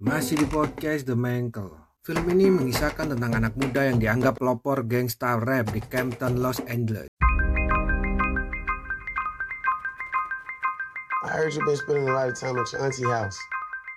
Masih di podcast The Mankle. Film ini mengisahkan tentang anak muda yang dianggap pelopor gangsta rap di Campton, Los Angeles. I heard you've been spending a lot of time at your auntie house.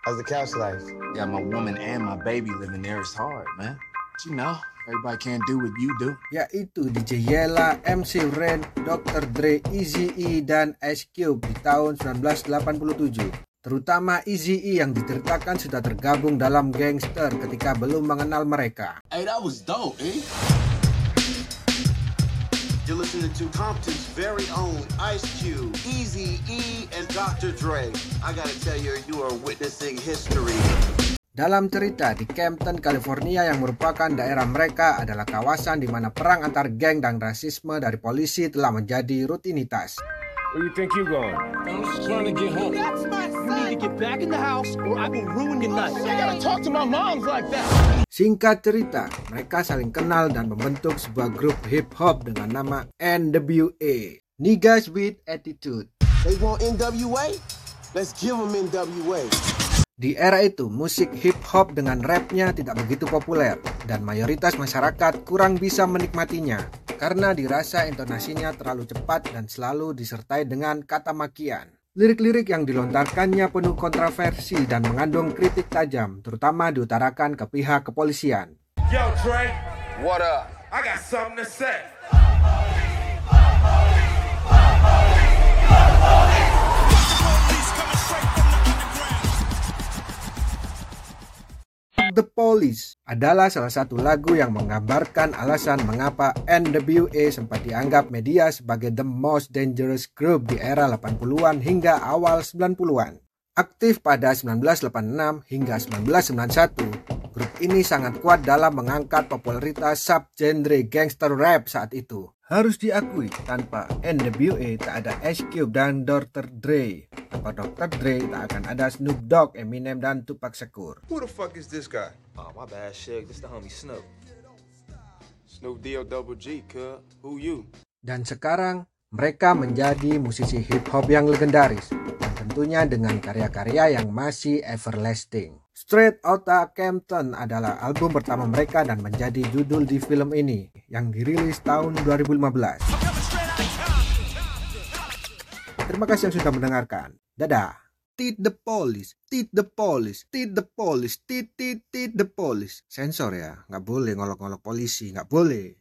How's the couch life? Got my woman and my baby living there. It's hard, man. But you know, everybody can't do what you do. Yaitu DJ Yella, MC Ren, Dr. Dre, Eazy-E, dan Ice Cube di tahun 1987. Terutama Eazy-E yang diceritakan sudah tergabung dalam gangster ketika belum mengenal mereka. Hey, that was dope, eh? You're listening to Compton's very own Ice Cube, Easy E, and Dr. Dre. I gotta tell you, you are witnessing history. Dalam cerita di Campton, California yang merupakan daerah mereka adalah kawasan di mana perang antar geng dan rasisme dari polisi telah menjadi rutinitas. Where you think you going? I'm just trying to get home. That's my to get back in the house or I will ruin your night. I gotta talk to my moms like that. Singkat cerita, mereka saling kenal dan membentuk sebuah grup hip hop dengan nama NWA, Niggas with Attitude. They want NWA? Let's give them NWA. Di era itu, musik hip hop dengan rapnya tidak begitu populer dan mayoritas masyarakat kurang bisa menikmatinya karena dirasa intonasinya terlalu cepat dan selalu disertai dengan kata makian. Lirik-lirik yang dilontarkannya penuh kontroversi dan mengandung kritik tajam, terutama diutarakan ke pihak kepolisian. Yo, Trey, What up? I got something to say. The Police adalah salah satu lagu yang menggambarkan alasan mengapa NWA sempat dianggap media sebagai the most dangerous group di era 80-an hingga awal 90-an. Aktif pada 1986 hingga 1991, grup ini sangat kuat dalam mengangkat popularitas subgenre gangster rap saat itu. Harus diakui, tanpa NWA tak ada Ice Cube dan Dr. Dre. Tanpa Dr. Dre tak akan ada Snoop Dogg, Eminem, dan Tupac Shakur. Who the fuck is this guy? Oh, my bad, Shug. This the homie Snoop. Snoop D-O double G, cuz. Who you? Dan sekarang mereka menjadi musisi hip hop yang legendaris dan tentunya dengan karya-karya yang masih everlasting. Straight Outta Compton adalah album pertama mereka dan menjadi judul di film ini yang dirilis tahun 2015. Terima kasih yang sudah mendengarkan. Dadah. Tit the police, tit the police, tit the police, tit tit tit the police. Sensor ya, nggak boleh ngolok-ngolok polisi, nggak boleh.